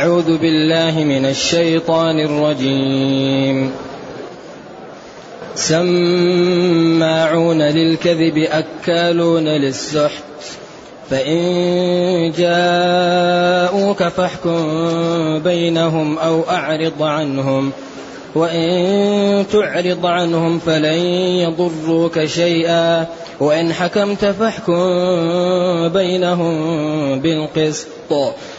أعوذ بالله من الشيطان الرجيم. سماعون للكذب أكالون للسحت. فإن جاءوك فاحكم بينهم أو أعرض عنهم. وإن تعرض عنهم فلن يضروك شيئا. وإن حكمت فاحكم بينهم بالقسط.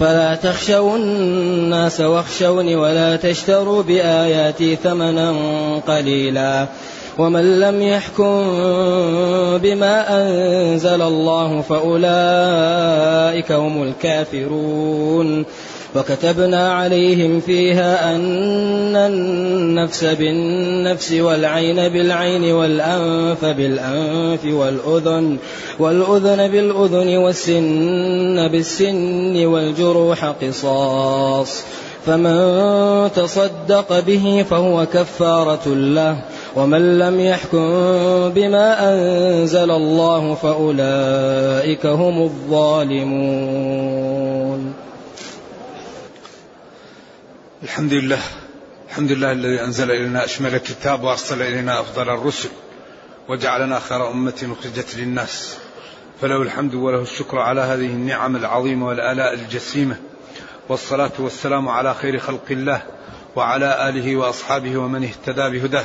فلا تخشوا الناس واخشوني ولا تشتروا بآياتي ثمنا قليلا ومن لم يحكم بما أنزل الله فأولئك هم الكافرون. وكتبنا عليهم فيها أن النفس بالنفس والعين بالعين والأنف بالأنف والأذن والأذن بالأذن والسن بالسن والجروح قصاص. فمن تصدق به فهو كفارة له. ومن لم يحكم بما أنزل الله فأولئك هم الظالمون. الحمد لله الحمد لله الذي أنزل إلينا أشمل الكتاب وأرسل إلينا أفضل الرسل وجعلنا خير أمة أخرجت للناس. فله الحمد وله الشكر على هذه النعم العظيمة والآلاء الجسيمة والصلاة والسلام على خير خلق الله وعلى آله وأصحابه ومن اهتدى بهداه.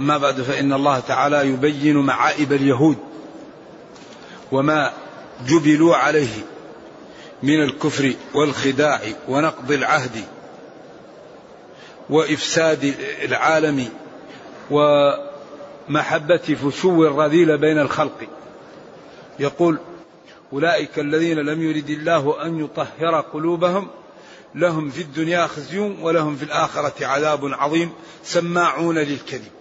أما بعد فإن الله تعالى يبين معائب اليهود وما جبلوا عليه من الكفر والخداع ونقض العهد وإفساد العالم ومحبة فشو الرذيل بين الخلق. يقول أولئك الذين لم يرد الله أن يطهر قلوبهم لهم في الدنيا خزي ولهم في الآخرة عذاب عظيم سماعون للكذب.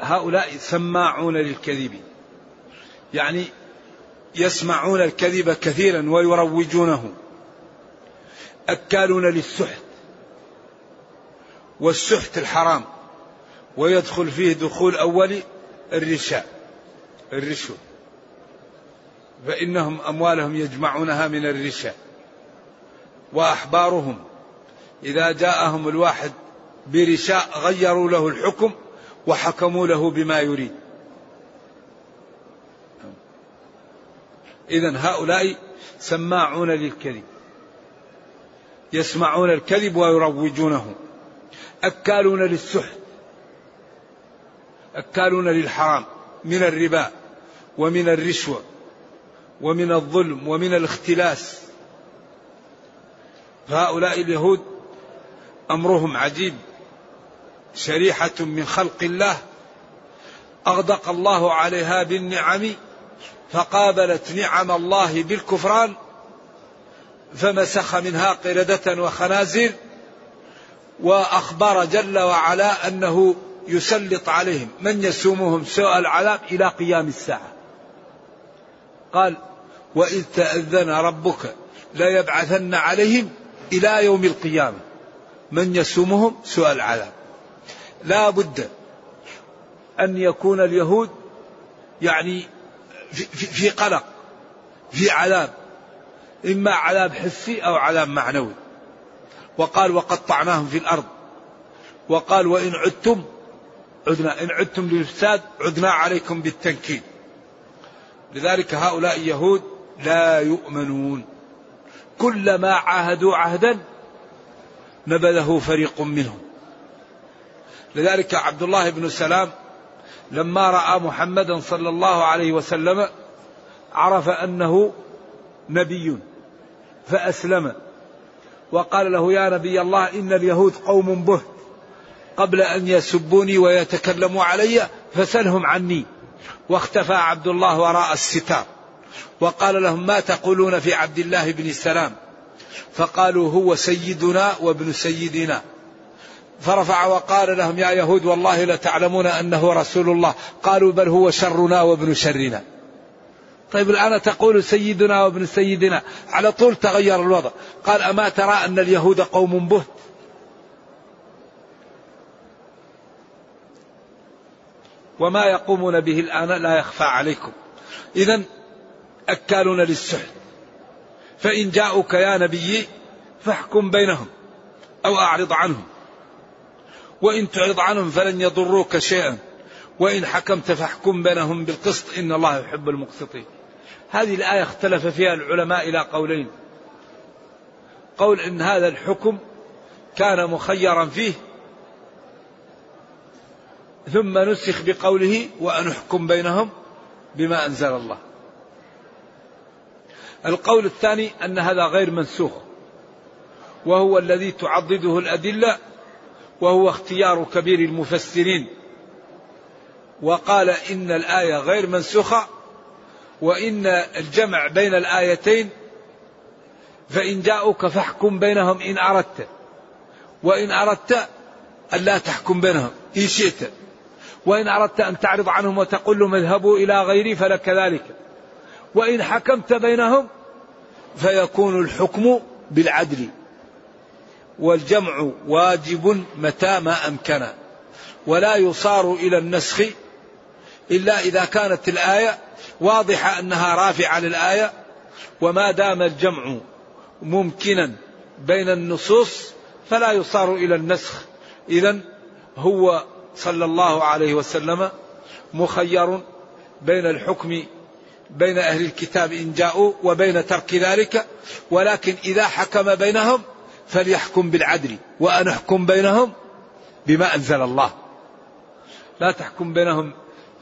هؤلاء سماعون للكذب. يعني يسمعون الكذب كثيرا ويروجونه. أكالون للسحت. والسحت الحرام. ويدخل فيه دخول أول الرشاء الرشوة فإنهم أموالهم يجمعونها من الرشاء وأحبارهم. إذا جاءهم الواحد برشاء غيروا له الحكم وحكموا له بما يريد. إذا هؤلاء سماعون للكذب. يسمعون الكذب ويروجونه. أكالون للسحت. أكالون للحرام. من الربا ومن الرشوة ومن الظلم ومن الاختلاس. فهؤلاء اليهود أمرهم عجيب. شريحة من خلق الله أغدق الله عليها بالنعم فقابلت نعم الله بالكفران فمسخ منها قردة وخنازير وأخبر جل وعلا أنه يسلط عليهم. من يسومهم سوء العذاب إلى قيام الساعة. قال وإذ تأذن ربك ليبعثن عليهم إلى يوم القيامة. من يسومهم سوء العذاب. لا بد أن يكون اليهود يعني في, في قلق في عذاب إما عذاب حسي أو عذاب معنوي. وقال وقطعناهم في الأرض. وقال وإن عدتم عدنا إن عدتم للفساد عدنا عليكم بالتنكيل. لذلك هؤلاء اليهود لا يؤمنون. كلما عاهدوا عهدا نبذه فريق منهم. لذلك عبد الله بن سلام لما رأى محمدا صلى الله عليه وسلم عرف أنه نبي فأسلم. وقال له يا نبي الله إن اليهود قوم به قبل أن يسبوني ويتكلموا علي فسلهم عني. واختفى عبد الله وراء الستار. وقال لهم ما تقولون في عبد الله بن السلام فقالوا هو سيدنا وابن سيدنا. فرفع وقال لهم يا يهود والله لتعلمون أنه رسول الله. قالوا بل هو شرنا وابن شرنا. طيب الآن تقول سيدنا وابن سيدنا. على طول تغير الوضع. قال أما ترى أن اليهود قوم بهت؟ وما يقومون به الآن لا يخفى عليكم. إذا أكالون للسحت. فإن جاءوك يا نبي فاحكم بينهم أو أعرض عنهم. وإن تعرض عنهم فلن يضروك شيئا. وإن حكمت فاحكم بينهم بالقسط إن الله يحب المقسطين. هذه الآية اختلف فيها العلماء إلى قولين. قول إن هذا الحكم كان مخيرا فيه ثم نسخ بقوله وأن احكم بينهم بما أنزل الله. القول الثاني أن هذا غير منسوخ وهو الذي تعضده الأدلة وهو اختيار كبير المفسرين. وقال إن الآية غير منسوخة وإن الجمع بين الآيتين فإن جاءوك فاحكم بينهم إن أردت. وإن أردت أن لا تحكم بينهم إن شئت. وإن أردت أن تعرض عنهم وتقول لهم اذهبوا إلى غيري فلك ذلك. وإن حكمت بينهم فيكون الحكم بالعدل. والجمع واجب متى ما أمكن ولا يصار إلى النسخ إلا إذا كانت الآية واضحة أنها رافعة للآية وما دام الجمع ممكنا بين النصوص فلا يصار إلى النسخ. إذا هو صلى الله عليه وسلم مخير بين الحكم بين أهل الكتاب إن جاءوا وبين ترك ذلك ولكن إذا حكم بينهم فليحكم بالعدل وأن أحكم بينهم بما أنزل الله. لا تحكم بينهم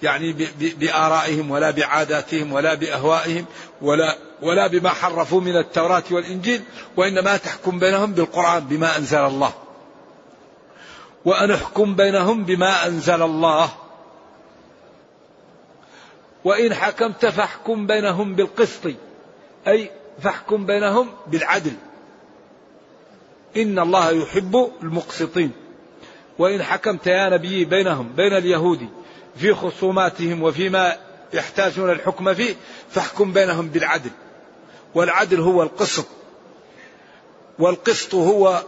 يعني بآرائهم ولا بعاداتهم ولا بأهوائهم ولا ولا بما حرفوا من التوراة والإنجيل وإنما تحكم بينهم بالقرآن بما أنزل الله. وأن احكم بينهم بما أنزل الله. وإن حكمت فاحكم بينهم بالقسط. أي فاحكم بينهم بالعدل. إن الله يحب المقسطين. وإن حكمت يا نبي بينهم بين اليهود في خصوماتهم وفيما يحتاجون الحكم فيه فاحكم بينهم بالعدل. والعدل هو القسط. والقسط هو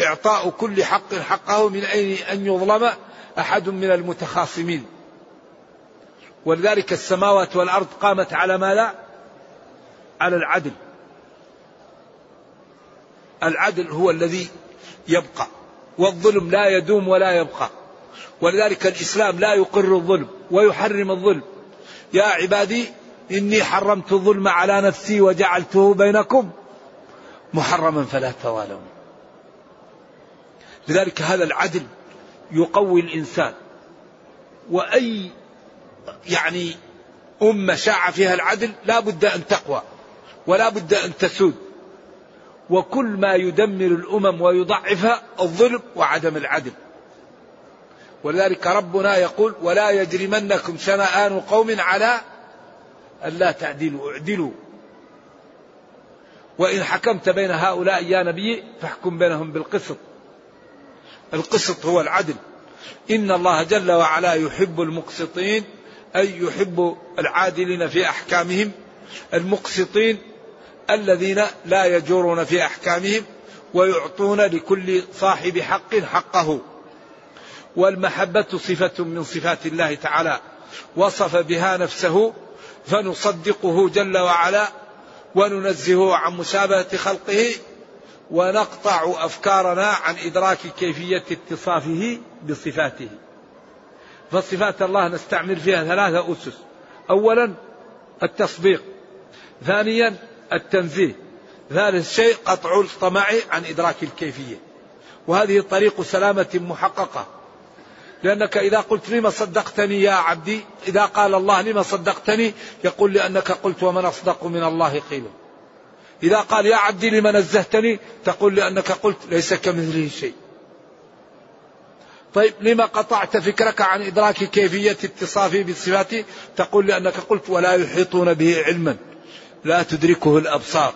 إعطاء كل حق حقه من أين أن يظلم أحد من المتخاصمين. ولذلك السماوات والأرض قامت على ما لا؟ على العدل. العدل هو الذي يبقى والظلم لا يدوم ولا يبقى. ولذلك الإسلام لا يقر الظلم ويحرم الظلم. يا عبادي إني حرمت الظلم على نفسي وجعلته بينكم محرما فلا تظالموا. لذلك هذا العدل يقوي الإنسان. وأي يعني أمة شاع فيها العدل لا بد أن تقوى ولا بد أن تسود. وكل ما يدمر الأمم ويضعفها الظلم وعدم العدل. ولذلك ربنا يقول ولا يجرمنكم شنآن قوم على ألا تعدلوا اعدلوا. وإن حكمت بين هؤلاء يا نبي فاحكم بينهم بالقسط. القسط هو العدل. إن الله جل وعلا يحب المقسطين أي يحب العادلين في أحكامهم. المقسطين الذين لا يجورون في أحكامهم ويعطون لكل صاحب حق حقه. والمحبة صفة من صفات الله تعالى. وصف بها نفسه فنصدقه جل وعلا وننزهه عن مشابهة خلقه ونقطع أفكارنا عن إدراك كيفية اتصافه بصفاته. فصفات الله نستعمل فيها ثلاثة أسس. أولا التصديق. ثانيا التنزيه. ثالث شيء قطع الطمع عن إدراك الكيفية. وهذه طريق سلامة محققة. لأنك إذا قلت لما صدقتني يا عبدي؟ إذا قال الله لما صدقتني؟ يقول لأنك قلت ومن أصدق من الله قيلا إذا قال يا عبدي لما نزهتني؟ تقول لأنك قلت ليس كمثله شيء. طيب لما قطعت فكرك عن إدراك كيفية اتصافه بصفاته تقول لأنك قلت ولا يحيطون به علما. لا تدركه الأبصار.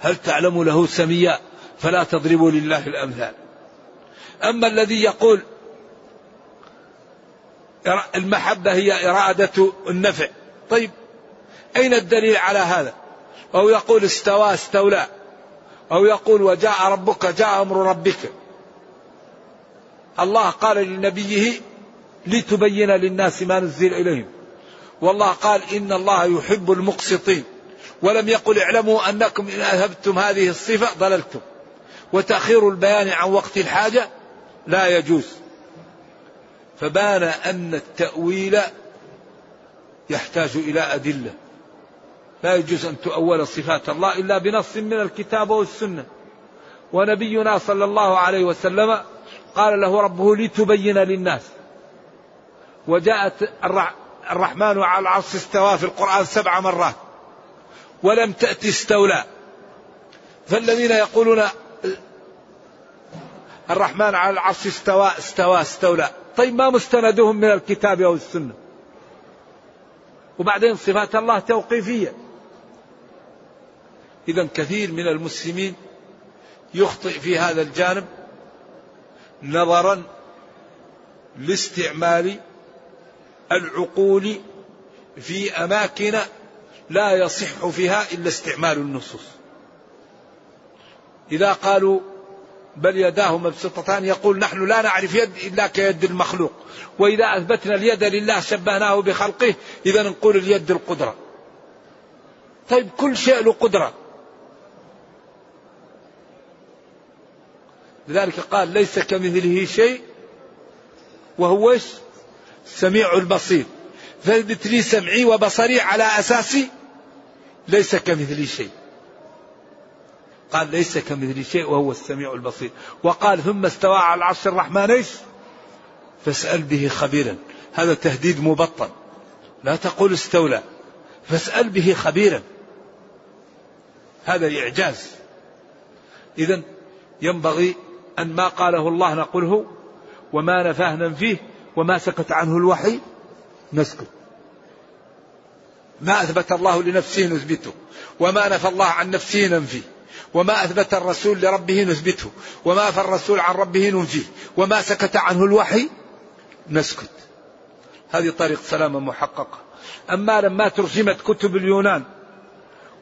هل تعلم له سميا؟ فلا تضربوا لله الأمثال. أما الذي يقول المحبة هي إرادة النفع. طيب أين الدليل على هذا؟ أو يقول استوى استولى. أو يقول وجاء ربك جاء أمر ربك. الله قال لنبيه لتبين للناس ما نزل إليهم. والله قال إن الله يحب المقسطين. ولم يقل اعلموا أنكم إن أذهبتم هذه الصفة ضللتم. وتأخير البيان عن وقت الحاجة لا يجوز. فبان أن التأويل يحتاج إلى أدلة. لا يجوز أن تؤول صفات الله إلا بنص من الكتاب والسنة. ونبينا صلى الله عليه وسلم قال له ربه لتبين للناس. وجاءت الرحمن على العرش استوى في القرآن سبع مرات. ولم تأتي استولى. فالذين يقولون الرحمن على العرش استوى استوى استولى. طيب ما مستندهم من الكتاب أو السنة؟ وبعدين صفات الله توقيفية. إذا كثير من المسلمين يخطئ في هذا الجانب نظرا لاستعمال العقول في أماكن لا يصح فيها إلا استعمال النصوص. إذا قالوا بل يداه مبسوطتان يقول نحن لا نعرف يد إلا كيد المخلوق وإذا أثبتنا اليد لله شبهناه بخلقه إذا نقول اليد القدرة. طيب كل شيء له قدرة. لذلك قال ليس كمثله شيء وهو إيش؟ السميع البصير. فاثبت لي سمعي وبصري على أساس ليس كمثلي شيء. قال ليس كمثلي شيء وهو السميع البصير. وقال ثم استوى على العرش الرحمن إيش؟ فاسأل به خبيرا. هذا تهديد مبطن. لا تقول استولى. فاسأل به خبيرا. هذا إعجاز. إذا ينبغي أن ما قاله الله نقوله وما نفاه ننفيه وما سكت عنه الوحي نسكت. ما أثبت الله لنفسه نثبته وما نفى الله عن نفسه ننفيه وما أثبت الرسول لربه نثبته وما نفى الرسول عن ربه ننفيه وما سكت عنه الوحي نسكت. هذه طريق سلامة محققة. أما لما ترجمت كتب اليونان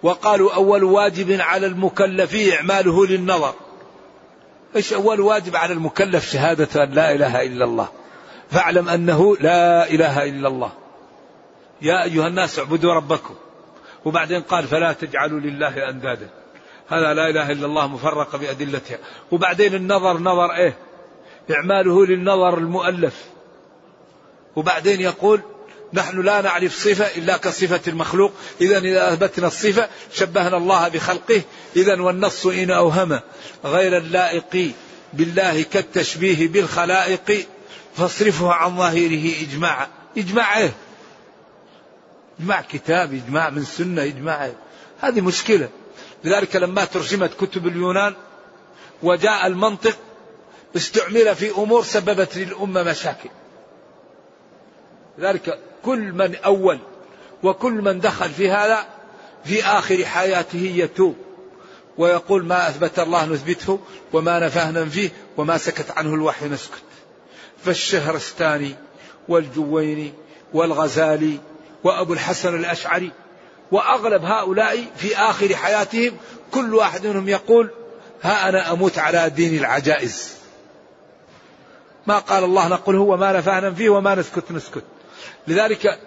وقالوا أول واجب على المكلف إعماله للنظر. إيش أول واجب على المكلف؟ شهادة أن لا إله إلا الله. فاعلم أنه لا إله إلا الله. يا أيها الناس اعبدوا ربكم. وبعدين قال فلا تجعلوا لله أندادا. هذا لا إله إلا الله مفرقة بأدلتها. وبعدين النظر نظر إيه؟ إعماله للنظر المؤلف. وبعدين يقول نحن لا نعرف صفة إلا كصفة المخلوق. إذا إذا أثبتنا الصفة شبهنا الله بخلقه. إذا والنص إن أوهم غير اللائق بالله كالتشبيه بالخلائق. فاصرفه عن ظاهره إجماعا إجماع إيه؟ إجماع كتاب إجماع من سنة إجماع إيه؟ هذه مشكلة. لذلك لما ترجمت كتب اليونان وجاء المنطق استعمل في أمور سببت للأمة مشاكل. لذلك كل من أول وكل من دخل في هذا في آخر حياته يتوب ويقول ما أثبت الله نثبته وما نفاه ننفيه وما سكت عنه الوحي نسكت. فالشهرستاني والجويني والغزالي وأبو الحسن الأشعري وأغلب هؤلاء في آخر حياتهم كل واحد منهم يقول ها أنا أموت على دين العجائز. ما قال الله نقول هو ما نفعنا فيه وما نسكت نسكت. لذلك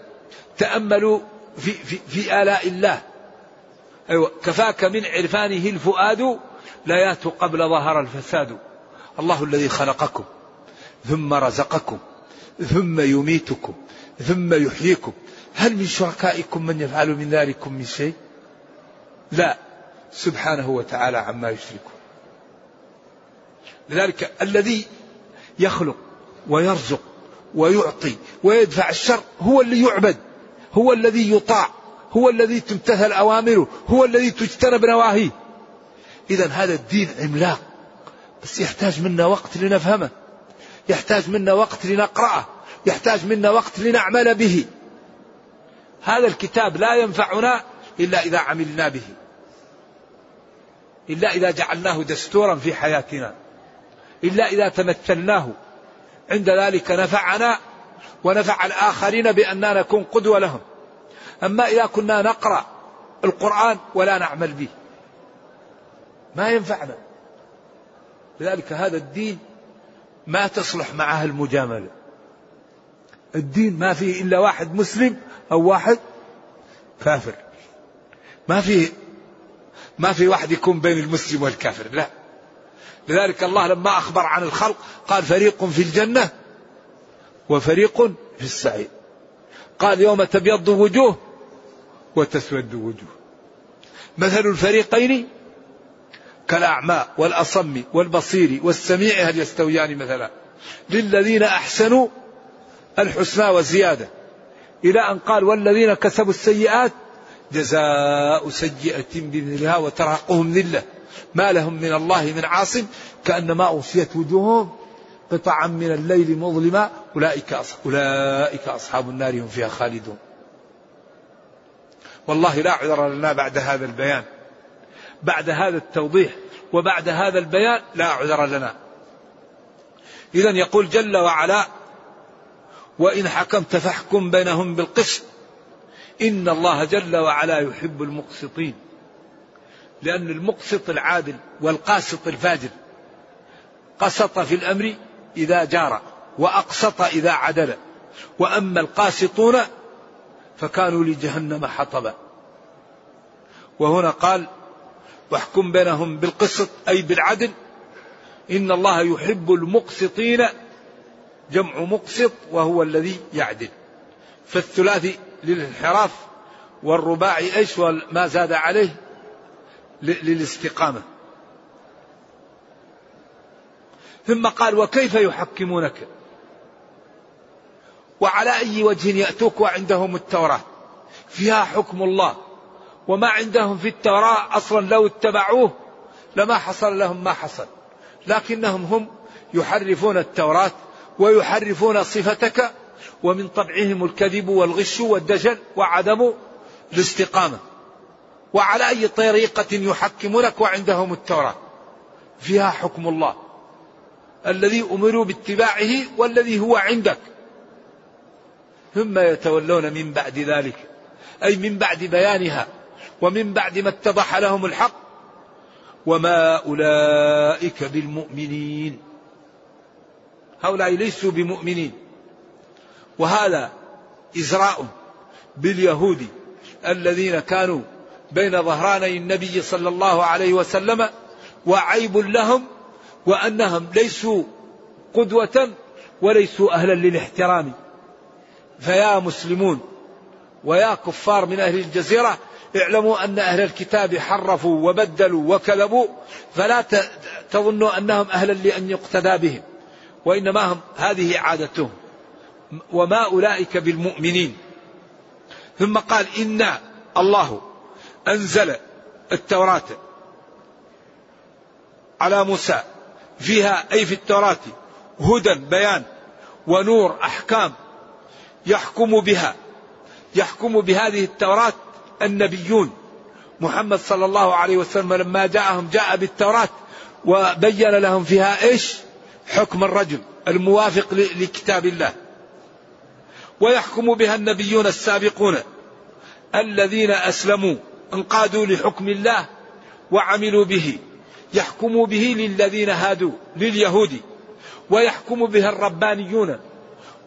تأملوا في, في, في آلاء الله. أيوة كفاك من عرفانه الفؤاد لا قبل ظهر الفساد. الله الذي خلقكم. ثم رزقكم ثم يميتكم ثم يحييكم. هل من شركائكم من يفعل من ذلكم من شيء؟ لا. سبحانه وتعالى عما يشركون. لذلك الذي يخلق ويرزق ويعطي ويدفع الشر هو اللي يعبد هو الذي يطاع هو الذي تمتثل أوامره هو الذي تجتنب نواهيه. إذا هذا الدين عملاق بس يحتاج منا وقت لنفهمه. يحتاج منا وقت لنقرأه يحتاج منا وقت لنعمل به. هذا الكتاب لا ينفعنا إلا إذا عملنا به. إلا إذا جعلناه دستورا في حياتنا. إلا إذا تمثلناه. عند ذلك نفعنا ونفع الآخرين بأننا نكون قدوة لهم. أما إذا كنا نقرأ القرآن ولا نعمل به. ما ينفعنا. لذلك هذا الدين ما تصلح معه المجاملة. الدين ما فيه إلا واحد مسلم أو واحد كافر. ما فيه ما في واحد يكون بين المسلم والكافر لا. لذلك الله لما أخبر عن الخلق قال فريق في الجنة وفريق في السعير. قال يوم تبيض وجوه وتسود وجوه. مثل الفريقين كالأعمى والأصم والبصير والسميع هل يستويان مثلا. للذين أحسنوا الحسنى وزيادة إلى أن قال والذين كسبوا السيئات جزاء سيئة بمثلها وترهقهم ذلة. ما لهم من الله من عاصم. كأنما أوصيت وجوههم قطعا من الليل مظلما. أولئك أصحاب, أولئك أصحاب النار هم فيها خالدون. والله لا عذر لنا بعد هذا البيان. بعد هذا التوضيح وبعد هذا البيان لا عذر لنا. إذا يقول جل وعلا وإن حكمت فاحكم بينهم بالقسط. إن الله جل وعلا يحب المقسطين. لأن المقسط العادل والقاسط الفاجر. قسط في الأمر إذا جار وأقسط إذا عدل. وأما القاسطون فكانوا لجهنم حطبا. وهنا قال واحكم بينهم بالقسط أي بالعدل. إن الله يحب المقسطين جمع مقسط وهو الذي يعدل. فالثلاثي للانحراف والرباعي إيش؟ ما زاد عليه للاستقامة. ثم قال وكيف يحكمونك؟ وعلى أي وجه يأتوك وعندهم التوراة؟ فيها حكم الله. وما عندهم في التوراة أصلا لو اتبعوه لما حصل لهم ما حصل. لكنهم هم يحرفون التوراة ويحرفون صفتك ومن طبعهم الكذب والغش والدجل وعدم الاستقامة. وعلى أي طريقة يحكمونك وعندهم التوراة؟ فيها حكم الله. الذي أمروا باتباعه والذي هو عندك. ثم يتولون من بعد ذلك. أي من بعد بيانها. ومن بعد ما اتضح لهم الحق وما أولئك بالمؤمنين. هؤلاء ليسوا بمؤمنين. وهذا إزراء باليهود الذين كانوا بين ظهراني النبي صلى الله عليه وسلم وعيب لهم وأنهم ليسوا قدوة وليسوا أهلا للاحترام. فيا مسلمون ويا كفار من أهل الجزيرة اعلموا أن أهل الكتاب حرفوا وبدلوا وكذبوا فلا تظنوا أنهم أهلا لأن يقتدى بهم وإنما هم هذه عادتهم. وما أولئك بالمؤمنين. ثم قال إنا الله أنزل التوراة على موسى فيها أي في التوراة هدى بيان ونور أحكام يحكم بها يحكم بهذه التوراة النبيون. محمد صلى الله عليه وسلم لما جاءهم جاء بالتوراة وبين لهم فيها إيش؟ حكم الرجل الموافق لكتاب الله. ويحكم بها النبيون السابقون الذين أسلموا انقادوا لحكم الله وعملوا به. يحكم به للذين هادوا لليهود. ويحكم بها الربانيون.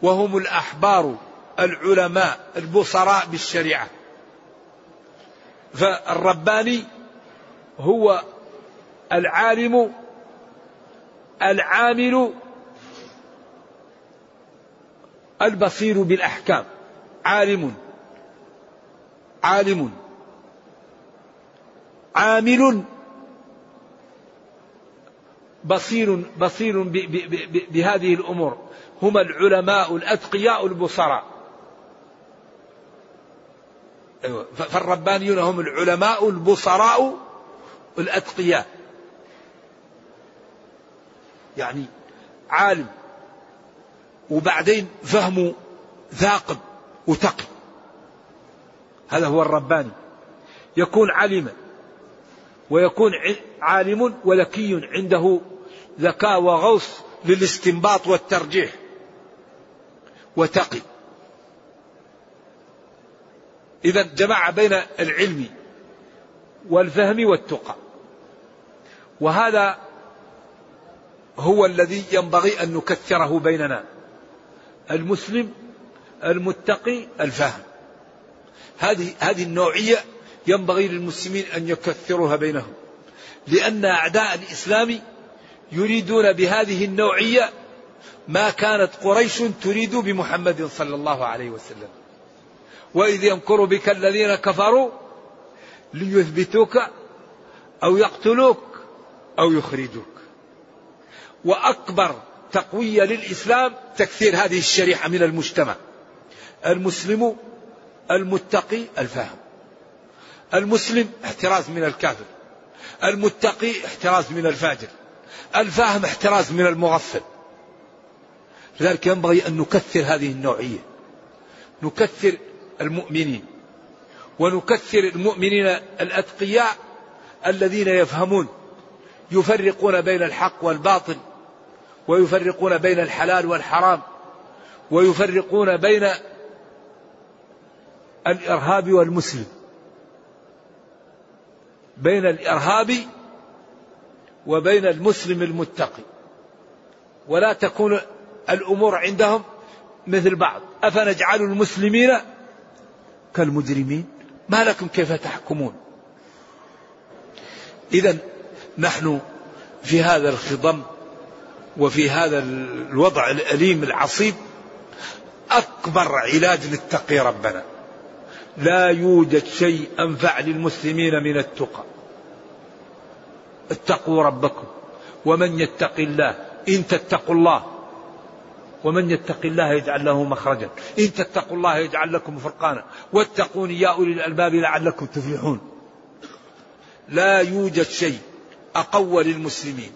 وهم الأحبار العلماء البصراء بالشريعة. فالرباني هو العالم العامل البصير بالأحكام. عالم عالم عامل بصير بصير بهذه الأمور. هم العلماء الأتقياء البصراء. أيوة. فالربانيون هم العلماء البصراء الأتقياء يعني عالم. وبعدين فهمه ثاقب وتقي. هذا هو الرباني. يكون علما ويكون عالم وذكي عنده ذكاء وغوص للاستنباط والترجيح. وتقي. إذا جمع بين العلم والفهم والتقى. وهذا هو الذي ينبغي أن نكثره بيننا. المسلم المتقي الفاهم. هذه هذه النوعية ينبغي للمسلمين أن يكثروها بينهم. لأن أعداء الإسلام يريدون بهذه النوعية ما كانت قريش تريد بمحمد صلى الله عليه وسلم. وإذ يمكر بك الذين كفروا ليثبتوك أو يقتلوك أو يخرجوك. وأكبر تقوية للإسلام تكثير هذه الشريحة من المجتمع. المسلم المتقي الفهم المسلم احتراز من الكافر. المتقي احتراز من الفاجر. الفاهم احتراز من المغفل. لذلك ينبغي أن نكثر هذه النوعية. نكثر المؤمنين. ونكثر المؤمنين الأتقياء الذين يفهمون يفرقون بين الحق والباطل ويفرقون بين الحلال والحرام ويفرقون بين الإرهاب والمسلم. بين الإرهاب وبين المسلم المتقي. ولا تكون الأمور عندهم مثل بعض. أفنجعل المسلمين كالمجرمين. ما لكم كيف تحكمون؟ إذا نحن في هذا الخضم وفي هذا الوضع الأليم العصيب أكبر علاج نتقي ربنا. لا يوجد شيء أنفع للمسلمين من التقى. اتقوا ربكم ومن يتق الله إن تتقوا الله ومن يتق الله يجعل له مخرجا. إن تتقوا الله يجعل لكم فرقانا. واتقون يا أولي الألباب لعلكم تفلحون. لا يوجد شيء أقوى للمسلمين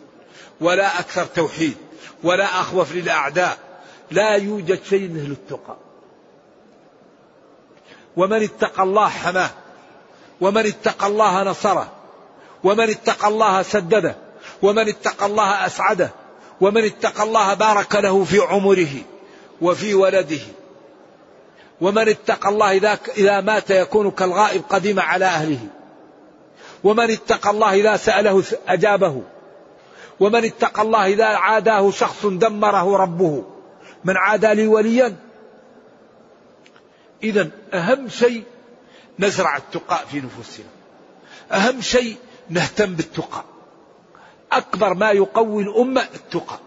ولا أكثر توحيد ولا أخوف للأعداء. لا يوجد شيء مثل التقى. ومن اتقى الله حماه ومن اتقى الله نصره ومن اتقى الله سدده ومن اتقى الله أسعده ومن اتقى الله بارك له في عمره وفي ولده. ومن اتقى الله إذا, إذا مات يكون كالغائب قديم على أهله. ومن اتقى الله إذا سأله أجابه. ومن اتقى الله إذا عاداه شخص دمره ربه. من عادى لي وليا. إذا أهم شيء نزرع التقاء في نفوسنا. أهم شيء نهتم بالتقى أكبر ما يقوي الأمة التقى.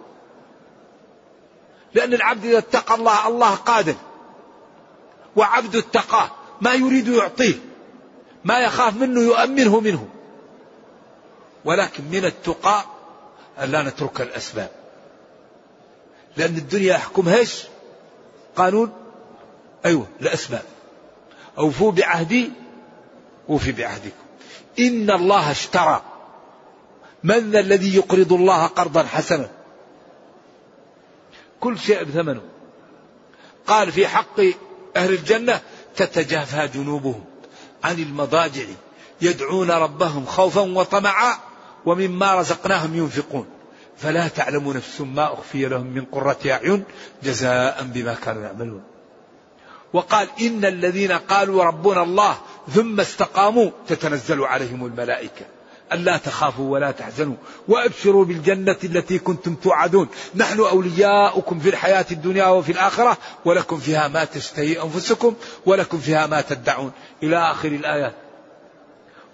لأن العبد إذا اتقى الله الله قادر. وعبد اتقاه ما يريد يعطيه. ما يخاف منه يؤمنه منه. ولكن من التقى أن لا نترك الأسباب. لأن الدنيا يحكمها إيش؟ قانون؟ أيوة الأسباب. أوفوا بعهدي أوفي بعهدكم. إن الله اشترى. من ذا الذي يقرض الله قرضا حسنا؟ كل شيء بثمنه. قال في حق أهل الجنة تتجافى جنوبهم عن المضاجع يدعون ربهم خوفا وطمعا ومما رزقناهم ينفقون. فلا تعلم نفس ما أخفي لهم من قرة أعين جزاء بما كانوا يعملون. وقال إن الذين قالوا ربنا الله ثم استقاموا تتنزل عليهم الملائكة. ألا تخافوا ولا تحزنوا وأبشروا بالجنة التي كنتم توعدون. نحن أولياؤكم في الحياة الدنيا وفي الآخرة ولكم فيها ما تشتهي أنفسكم ولكم فيها ما تدعون. إلى آخر الآيات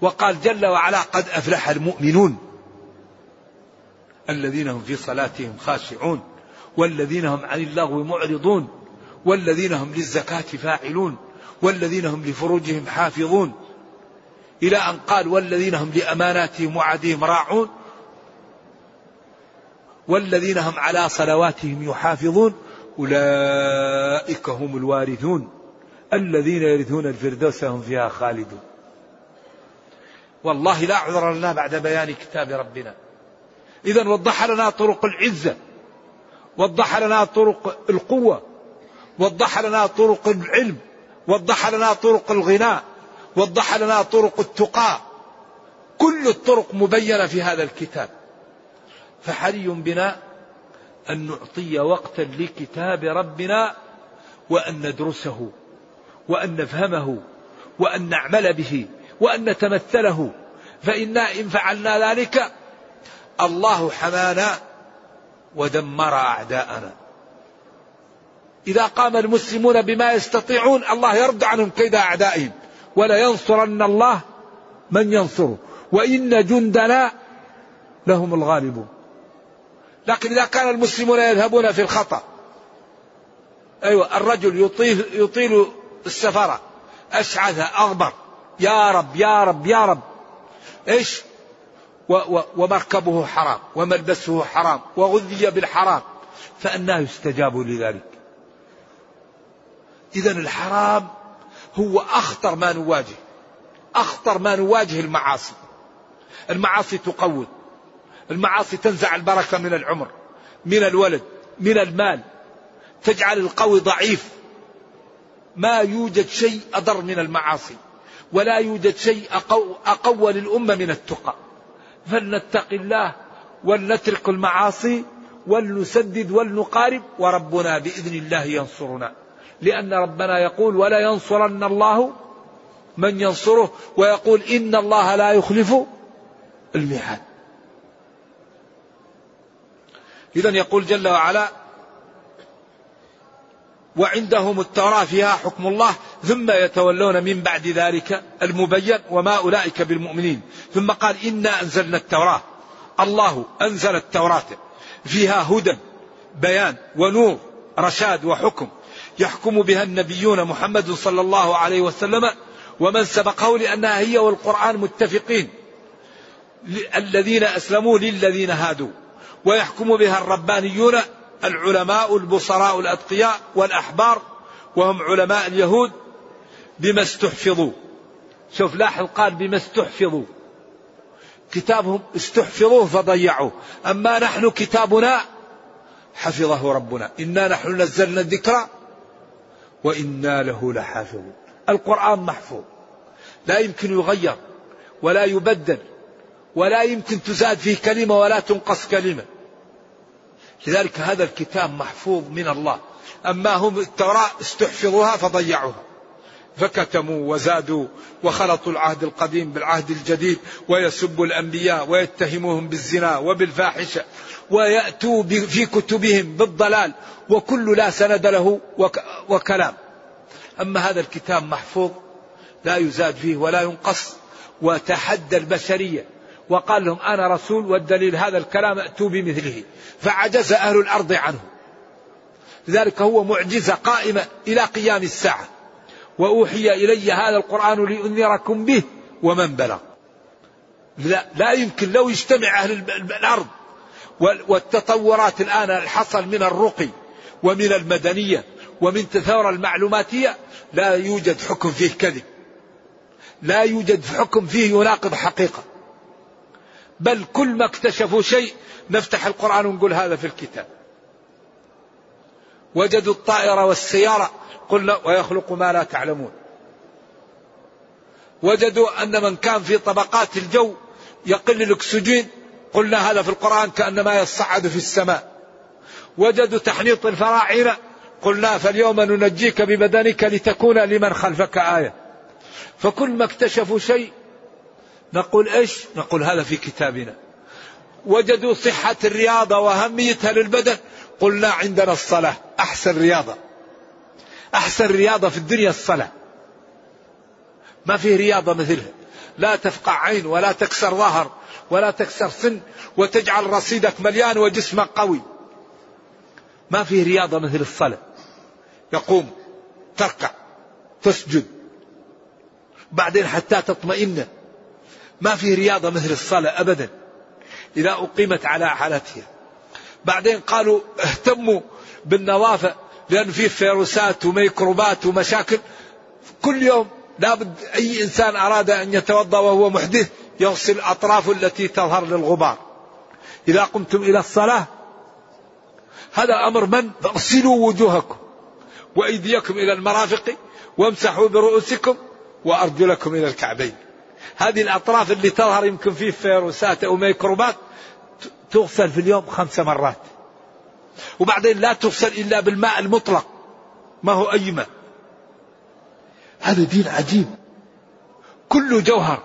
وقال جل وعلا قد أفلح المؤمنون الذين هم في صلاتهم خاشعون والذين هم عن اللغو معرضون والذين هم للزكاة فاعلون والذين هم لفروجهم حافظون. إلى أن قال والذين هم لأماناتهم وعدهم راعون والذين هم على صلواتهم يحافظون أولئك هم الوارثون. الذين يرثون الفردوس هم فيها خالدون. والله لا عذر لنا بعد بيان كتاب ربنا. إذا وضح لنا طرق العزة وضح لنا طرق القوة وضح لنا طرق العلم وضح لنا طرق الغناء وضح لنا طرق التقى. كل الطرق مبينة في هذا الكتاب. فحري بنا أن نعطي وقتا لكتاب ربنا وأن ندرسه وأن نفهمه وأن نعمل به وأن نتمثله. فإنا إن فعلنا ذلك. الله حمانا ودمر أعداءنا. إذا قام المسلمون بما يستطيعون الله يرد عنهم كيد أعدائهم. ولا ينصرن الله من ينصره. وإن جندنا لهم الغالبون لكن إذا كان المسلمون يذهبون في الخطأ أيوة الرجل يطيل, يطيل السفر أشعث أغبر يا رب يا رب يا رب. إيش؟ و و ومركبه حرام وملبسه حرام وغذي بالحرام. فأناه يستجاب لذلك. إذا الحرام هو أخطر ما نواجه أخطر ما نواجه المعاصي. المعاصي تقوض المعاصي تنزع البركة من العمر من الولد من المال تجعل القوي ضعيف. ما يوجد شيء أضر من المعاصي ولا يوجد شيء أقو, أقوى للأمة من التقى. فلنتق الله ولنترك المعاصي ولنسدد ولنقارب وربنا بإذن الله ينصرنا. لأن ربنا يقول ولا ينصرن الله من ينصره ويقول إن الله لا يخلف الميعاد. إذا يقول جل وعلا وعندهم التوراة فيها حكم الله ثم يتولون من بعد ذلك المبين وما أولئك بالمؤمنين. ثم قال إنا أنزلنا التوراة. الله أنزل التوراة. فيها هدى بيان ونور رشاد وحكم. يحكم بها النبيون محمد صلى الله عليه وسلم ومن سبقه لأنها هي والقرآن متفقين. الذين أسلموا للذين هادوا. ويحكم بها الربانيون العلماء البصراء الأتقياء والأحبار وهم علماء اليهود بما استحفظوا. شوف لاحظ قال بما استحفظوا. كتابهم استحفظوه فضيعوه. أما نحن كتابنا حفظه ربنا. إنا نحن نزلنا الذكر وإنا له لحافظون. القرآن محفوظ. لا يمكن يغير ولا يبدل ولا يمكن تزاد فيه كلمة ولا تنقص كلمة. لذلك هذا الكتاب محفوظ من الله. أما هم التوراة استحفظوها فضيعوها. فكتموا وزادوا وخلطوا العهد القديم بالعهد الجديد ويسبوا الأنبياء ويتهموهم بالزنا وبالفاحشة ويأتوا في كتبهم بالضلال وكل لا سند له وكلام. أما هذا الكتاب محفوظ لا يزاد فيه ولا ينقص وتحدى البشرية وقال لهم أنا رسول والدليل هذا الكلام أتوا بمثله فعجز أهل الأرض عنه. لذلك هو معجزة قائمة إلى قيام الساعة. وأوحي إلي هذا القرآن لأنذركم به ومن بلغ. لا, لا يمكن لو يجتمع أهل الأرض والتطورات الآن الحصل من الرقي ومن المدنية ومن الثورة المعلوماتية لا يوجد حكم فيه كذب. لا يوجد حكم فيه يناقض حقيقة. بل كل ما اكتشفوا شيء نفتح القرآن ونقول هذا في الكتاب. وجدوا الطائرة والسيارة قلنا ويخلق ما لا تعلمون وجدوا أن من كان في طبقات الجو يقل الأكسجين قلنا هذا في القرآن كأنما يصعد في السماء وجدوا تحنيط الفراعنة قلنا فاليوم ننجيك ببدنك لتكون لمن خلفك آية فكل ما اكتشفوا شيء نقول إيش؟ نقول هذا في كتابنا. وجدوا صحة الرياضة وأهميتها للبدن قلنا عندنا الصلاة أحسن رياضة. أحسن رياضة في الدنيا الصلاة. ما في رياضة مثلها. لا تفقع عين ولا تكسر ظهر ولا تكسر سن وتجعل رصيدك مليان وجسمك قوي. ما في رياضة مثل الصلاة. يقوم تركع تسجد بعدين حتى تطمئن ما في رياضة مثل الصلاة أبدا إذا أقيمت على حالتها بعدين قالوا اهتموا بالنظافة لأن في فيروسات وميكروبات ومشاكل. كل يوم لابد أي إنسان أراد أن يتوضأ وهو محدث يغسل الأطراف التي تظهر للغبار. إذا قمتم إلى الصلاة هذا أمر من؟ اغسلوا وجوهكم. وأيديكم إلى المرافق وامسحوا برؤوسكم وأرجلكم إلى الكعبين. هذه الأطراف اللي تظهر يمكن فيه فيروسات أو ميكروبات تغسل في اليوم خمس مرات. وبعدين لا تغسل إلا بالماء المطلق. ما هو أي ماء؟ هذا دين عجيب. كله جوهر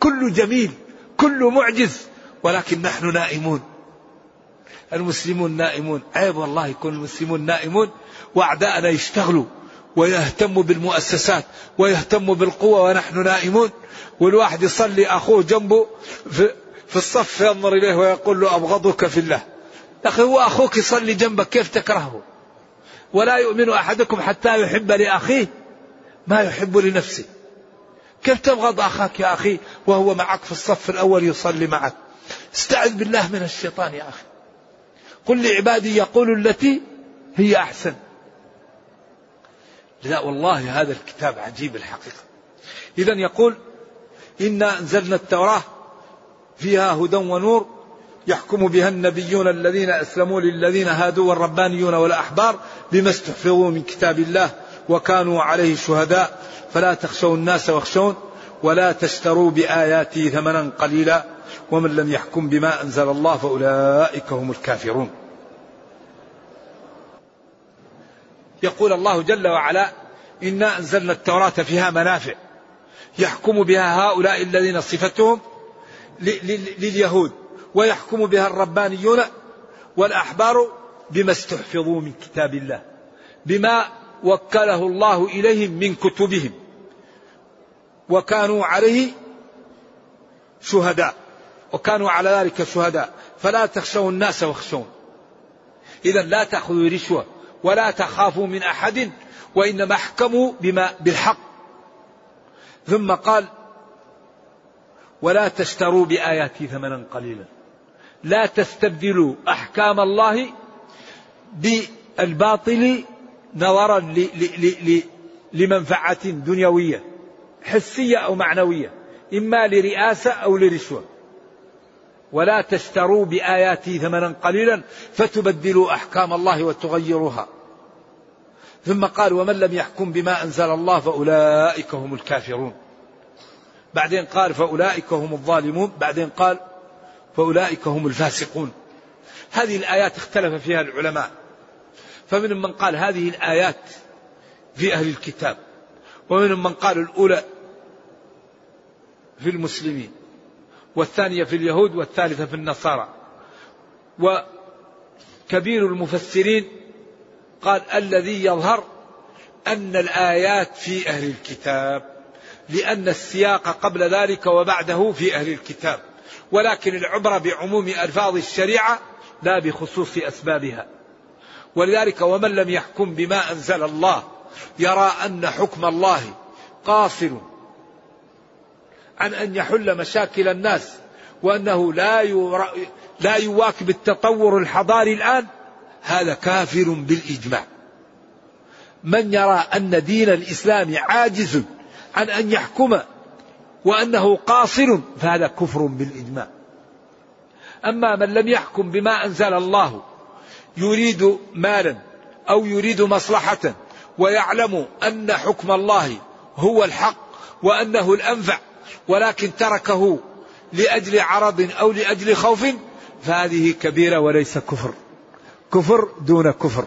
كله جميل كله معجز ولكن نحن نائمون. المسلمون نائمون. عيب والله يكون المسلمون نائمون. وأعداءنا يشتغلوا ويهتموا بالمؤسسات ويهتموا بالقوة ونحن نائمون. والواحد يصلي أخوه جنبه في, في الصف ينظر إليه ويقول له أبغضك في الله. أخي هو أخوك يصلي جنبك كيف تكرهه؟ ولا يؤمن أحدكم حتى يحب لأخيه ما يحب لنفسه. كيف تبغض أخاك يا أخي وهو معك في الصف الأول يصلي معك؟ استعذ بالله من الشيطان يا أخي. قل لعبادي يقولوا التي هي أحسن. لا والله هذا الكتاب عجيب الحقيقة. إذا يقول إنا أنزلنا التوراة فيها هدى ونور يحكم بها النبيون الذين أسلموا للذين هادوا والربانيون والأحبار بما استحفظوا من كتاب الله وكانوا عليه شهداء. فلا تخشوا الناس واخشون ولا تشتروا بآياتي ثمنا قليلا. ومن لم يحكم بما أنزل الله فأولئك هم الكافرون. يقول الله جل وعلا إنا أنزلنا التوراة فيها منافع. يحكم بها هؤلاء الذين صفتهم لليهود. ويحكم بها الربانيون والأحبار بما استحفظوا من كتاب الله بما وكله الله إليهم من كتبهم وكانوا عليه شهداء وكانوا على ذلك شهداء. فلا تخشوا الناس واخشون. إذا لا تأخذوا رشوة ولا تخافوا من أحد وإنما احكموا بما بالحق. ثم قال ولا تشتروا بآياتي ثمنا قليلا. لا تستبدلوا أحكام الله بالباطل نظرا لمنفعة دنيوية حسية أو معنوية إما لرئاسة أو لرشوة. ولا تشتروا بآياتي ثمنا قليلا فتبدلوا أحكام الله وتغيروها. ثم قال ومن لم يحكم بما أنزل الله فأولئك هم الكافرون. بعدين قال فأولئك هم الظالمون. بعدين قال فأولئك هم الفاسقون. هذه الآيات اختلف فيها العلماء. فمن من قال هذه الآيات في أهل الكتاب ومن من قال الأولى في المسلمين والثانية في اليهود والثالثة في النصارى. وكبير المفسرين قال الذي يظهر أن الآيات في أهل الكتاب لأن السياق قبل ذلك وبعده في أهل الكتاب. ولكن العبرة بعموم ألفاظ الشريعة لا بخصوص أسبابها. ولذلك ومن لم يحكم بما أنزل الله يرى أن حكم الله قاصر عن أن يحل مشاكل الناس وأنه لا لا يواكب التطور الحضاري الآن هذا كافر بالإجماع. من يرى أن دين الإسلام عاجز عن أن يحكم وأنه قاصر فهذا كفر بالإجماع. أما من لم يحكم بما أنزل الله يريد مالا أو يريد مصلحة ويعلم أن حكم الله هو الحق وأنه الأنفع ولكن تركه لأجل عرض أو لأجل خوف فهذه كبيرة وليس كفر. كفر دون كفر.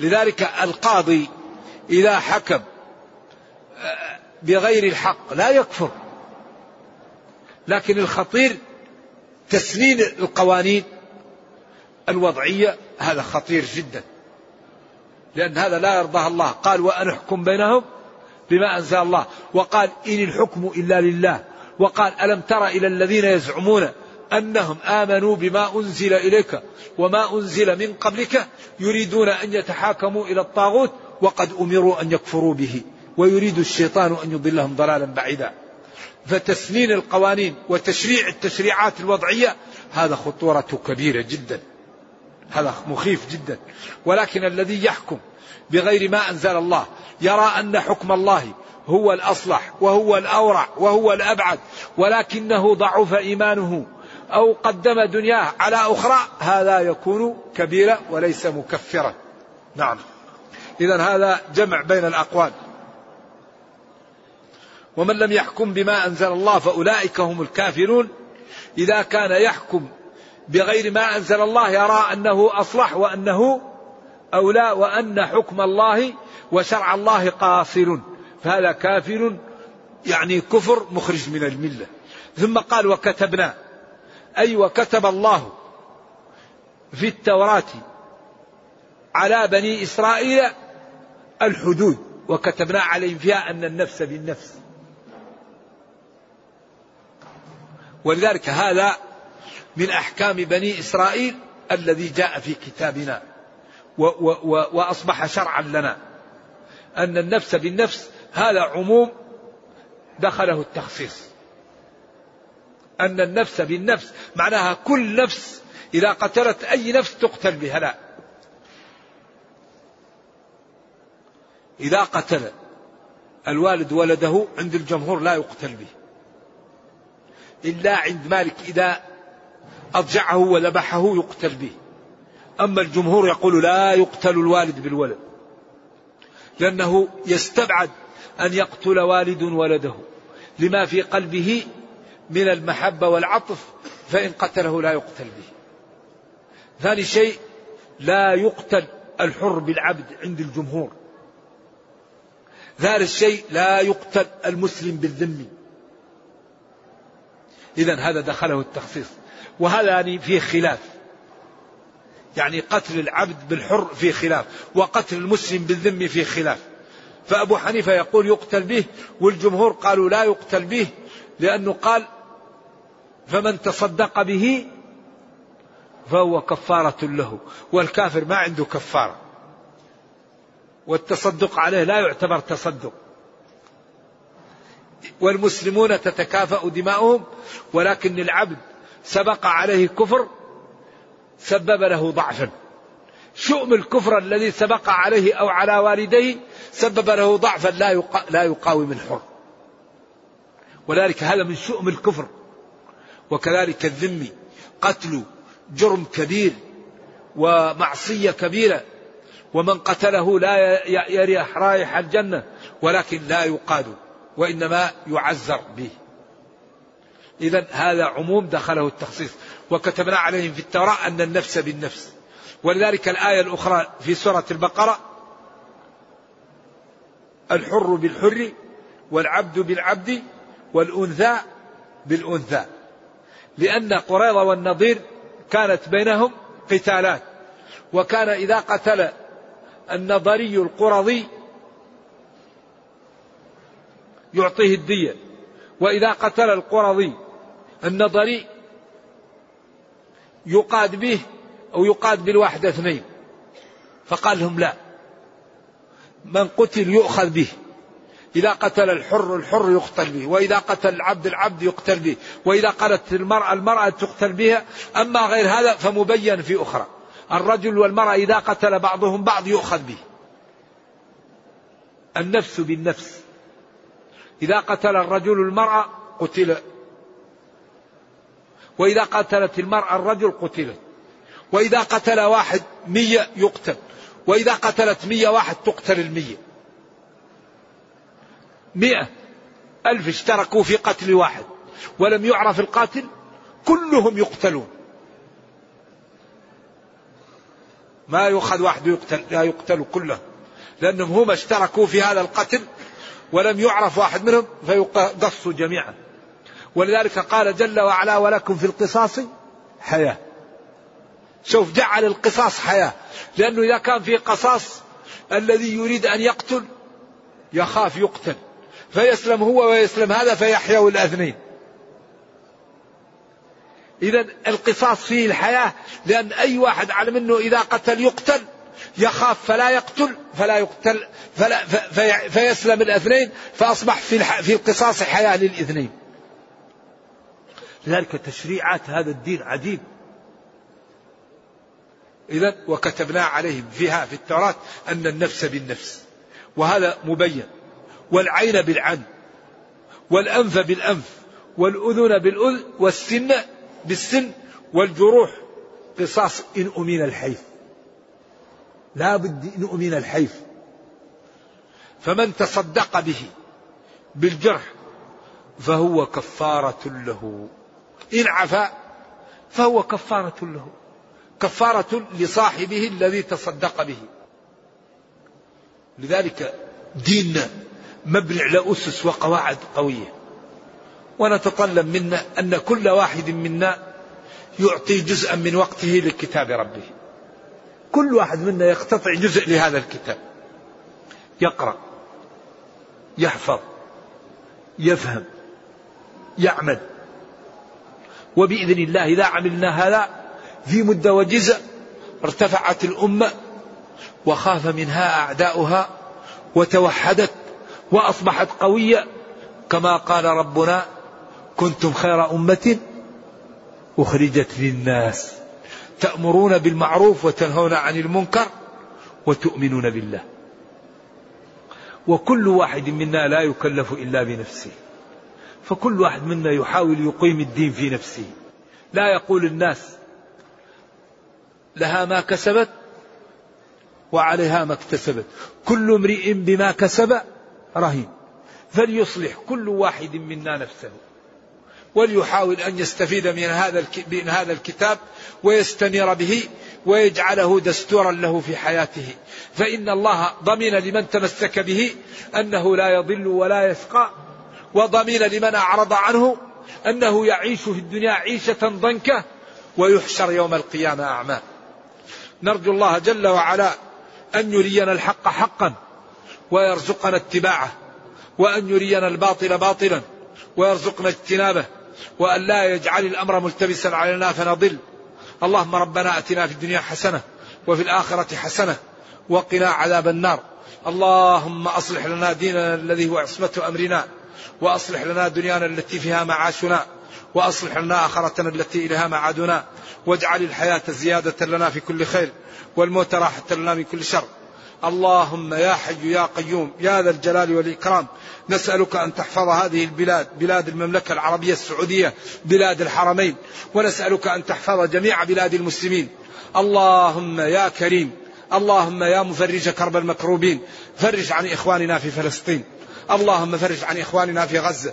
لذلك القاضي إذا حكم آه، بغير الحق لا يكفر. لكن الخطير تسنين القوانين الوضعية هذا خطير جدا. لأن هذا لا يرضاه الله. قال وأن أحكم بينهم بما أنزل الله وقال إن الحكم إلا لله وقال ألم تر إلى الذين يزعمون أنهم آمنوا بما أنزل إليك وما أنزل من قبلك يريدون أن يتحاكموا إلى الطاغوت وقد أمروا أن يكفروا به ويريد الشيطان أن يضلهم ضلالا بعيدا. فتسنين القوانين وتشريع التشريعات الوضعية هذا خطورة كبيرة جدا. هذا مخيف جدا. ولكن الذي يحكم بغير ما أنزل الله يرى أن حكم الله هو الأصلح وهو الأورع وهو الأبعد ولكنه ضعف إيمانه أو قدم دنياه على أخرى هذا يكون كبيرا وليس مكفرا. نعم. إذا هذا جمع بين الأقوال. ومن لم يحكم بما أنزل الله فأولئك هم الكافرون. إذا كان يحكم بغير ما أنزل الله يرى أنه أصلح وأنه أولى وأن حكم الله وشرع الله قاصر. فهذا كافر يعني كفر مخرج من الملة. ثم قال وكتبنا. أي وكتب الله في التوراة على بني إسرائيل الحدود. وكتبنا عليهم فيها أن النفس بالنفس. ولذلك هذا من أحكام بني إسرائيل الذي جاء في كتابنا. و و و وأصبح شرعا لنا أن النفس بالنفس هذا عموم دخله التخصيص. أن النفس بالنفس معناها كل نفس إذا قتلت أي نفس تقتل بها. لا. إذا قتل الوالد ولده عند الجمهور لا يقتل به. إلا عند مالك إذا أضجعه وذبحه يقتل به. أما الجمهور يقول لا يقتل الوالد بالولد لأنه يستبعد أن يقتل والد ولده. لما في قلبه من المحبة والعطف فإن قتله لا يقتل به. ثاني شيء لا يقتل الحر بالعبد عند الجمهور. ثالث شيء لا يقتل المسلم بالذم. إذا هذا دخله التخصيص. وهذا يعني فيه خلاف. يعني قتل العبد بالحر في خلاف وقتل المسلم بالذم في خلاف. فأبو حنيفة يقول يقتل به والجمهور قالوا لا يقتل به لأنه قال فمن تصدق به فهو كفارة له والكافر ما عنده كفارة. والتصدق عليه لا يعتبر تصدق. والمسلمون تتكافأ دماؤهم ولكن العبد سبق عليه كفر سبب له ضعفا. شؤم الكفر الذي سبق عليه أو على والديه سبب له ضعفا لا لا يقاوم الحر. ولذلك هذا من شؤم الكفر. وكذلك الذم قتل جرم كبير ومعصية كبيرة. ومن قتله لا يريح رائحة الجنة ولكن لا يقاد وإنما يعزر به. إذا هذا عموم دخله التخصيص. وكتبنا عليهم في التوراة أن النفس بالنفس. ولذلك الآية الأخرى في سورة البقرة الحر بالحر والعبد بالعبد والأنثى بالأنثى. لأن قريضة والنضير كانت بينهم قتالات وكان إذا قتل النضري القرظي يعطيه الدية. وإذا قتل القرظي النظري يقاد به أو يقاد بالواحد اثنين. فقال لهم لا. من قتل يؤخذ به. إذا قتل الحر الحر يقتل به. وإذا قتل العبد العبد يقتل به. وإذا قتلت المرأة المرأة تقتل بها. أما غير هذا فمبين في أخرى. الرجل والمرأة إذا قتل بعضهم بعض يؤخذ به. النفس بالنفس. إذا قتل الرجل المرأة قتل. وإذا قتلت المرأة الرجل قتلت وإذا قتل واحد مية يقتل. وإذا قتلت مية واحد تقتل المية. مئة. ألف اشتركوا في قتل واحد. ولم يعرف القاتل كلهم يقتلون. ما يؤخذ واحد يقتل لا يقتل كلهم لأنهم هم اشتركوا في هذا القتل ولم يعرف واحد منهم فيقصوا جميعا. ولذلك قال جل وعلا ولكم في القصاص حياة. شوف جعل القصاص حياة. لأنه إذا كان في قصاص الذي يريد أن يقتل يخاف يقتل. فيسلم هو ويسلم هذا فيحيوا الأثنين. إذا القصاص فيه الحياة لأن أي واحد علم أنه إذا قتل يقتل يخاف فلا يقتل فلا يقتل فلا في فيسلم الاثنين فأصبح في في القصاص حياة للاثنين. لذلك تشريعات هذا الدين عجيب. إذا وكتبنا عليهم فيها في التوراة أن النفس بالنفس وهذا مبين والعين بالعن والأنف بالأنف والأذن بالأذن والسن بالسن والجروح قصاص إن أمين الحيف لا بد إن أمين الحيف. فمن تصدق به بالجرح فهو كفارة له. إن عفا فهو كفارة له. كفارة لصاحبه الذي تصدق به. لذلك ديننا مبني على أسس وقواعد قوية. ونتطلب منا أن كل واحد منا يعطي جزءا من وقته لكتاب ربه. كل واحد منا يقتطع جزء لهذا الكتاب. يقرأ يحفظ يفهم يعمل. وبإذن الله إذا عملنا هذا في مدة وجزء ارتفعت الأمة وخاف منها أعداؤها وتوحدت وأصبحت قوية. كما قال ربنا كنتم خير أمة أخرجت للناس. تأمرون بالمعروف وتنهون عن المنكر وتؤمنون بالله. وكل واحد منا لا يكلف إلا بنفسه. فكل واحد منا يحاول يقيم الدين في نفسه. لا يقول الناس لها ما كسبت وعليها ما اكتسبت. كل امرئ بما كسب رهين. فليصلح كل واحد منا نفسه. وليحاول أن يستفيد من هذا من هذا الكتاب ويستنير به ويجعله دستورا له في حياته. فإن الله ضمن لمن تمسك به أنه لا يضل ولا يشقى وضمن لمن أعرض عنه أنه يعيش في الدنيا عيشة ضنكة ويحشر يوم القيامة أعمى. نرجو الله جل وعلا أن يرينا الحق حقا ويرزقنا اتباعه وأن يرينا الباطل باطلا ويرزقنا اجتنابه. وأن لا يجعل الأمر ملتبسا علينا فنضل. اللهم ربنا أتنا في الدنيا حسنة وفي الآخرة حسنة وقنا عذاب النار. اللهم أصلح لنا ديننا الذي هو عصمة أمرنا وأصلح لنا دنيانا التي فيها معاشنا وأصلح لنا آخرتنا التي إليها معادنا. واجعل الحياة زيادة لنا في كل خير والموت راحة لنا من كل شر. اللهم يا حي يا قيوم يا ذا الجلال والإكرام. نسألك أن تحفظ هذه البلاد بلاد المملكة العربية السعودية بلاد الحرمين. ونسألك أن تحفظ جميع بلاد المسلمين. اللهم يا كريم اللهم يا مفرج كرب المكروبين. فرج عن إخواننا في فلسطين. اللهم فرج عن إخواننا في غزة.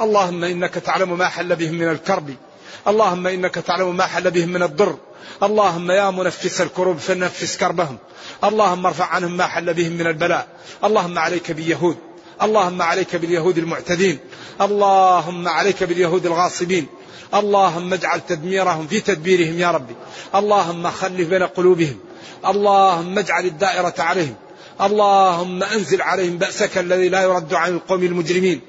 اللهم إنك تعلم ما حل بهم من الكرب. اللهم إنك تعلم ما حل بهم من الضر. اللهم يا منفس الكروب فنفس كربهم. اللهم ارفع عنهم ما حل بهم من البلاء. اللهم عليك باليهود. اللهم عليك باليهود المعتدين. اللهم عليك باليهود الغاصبين. اللهم اجعل تدميرهم في تدبيرهم يا ربي. اللهم خلف بين قلوبهم. اللهم اجعل الدائرة عليهم. اللهم أنزل عليهم بأسك الذي لا يرد عن القوم المجرمين.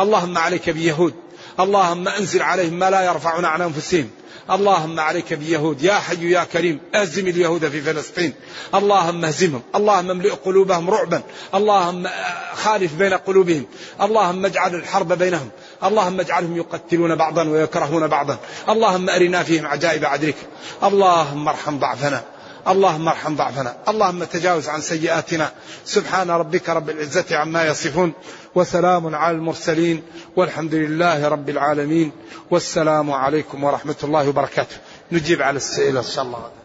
اللهم عليك باليهود. اللهم انزل عليهم ما لا يرفعون عن انفسهم. اللهم عليك باليهود. يا حي يا كريم. اهزم اليهود في فلسطين. اللهم اهزمهم. اللهم املئ قلوبهم رعبا. اللهم خالف بين قلوبهم. اللهم اجعل الحرب بينهم. اللهم اجعلهم يقتلون بعضا ويكرهون بعضا. اللهم أرنا فيهم عجائب عدلك. اللهم ارحم ضعفنا. اللهم ارحم ضعفنا اللهم تجاوز عن سيئاتنا. سبحان ربك رب العزة عما يصفون وسلام على المرسلين والحمد لله رب العالمين والسلام عليكم ورحمة الله وبركاته. نجيب على السئلة إن شاء الله.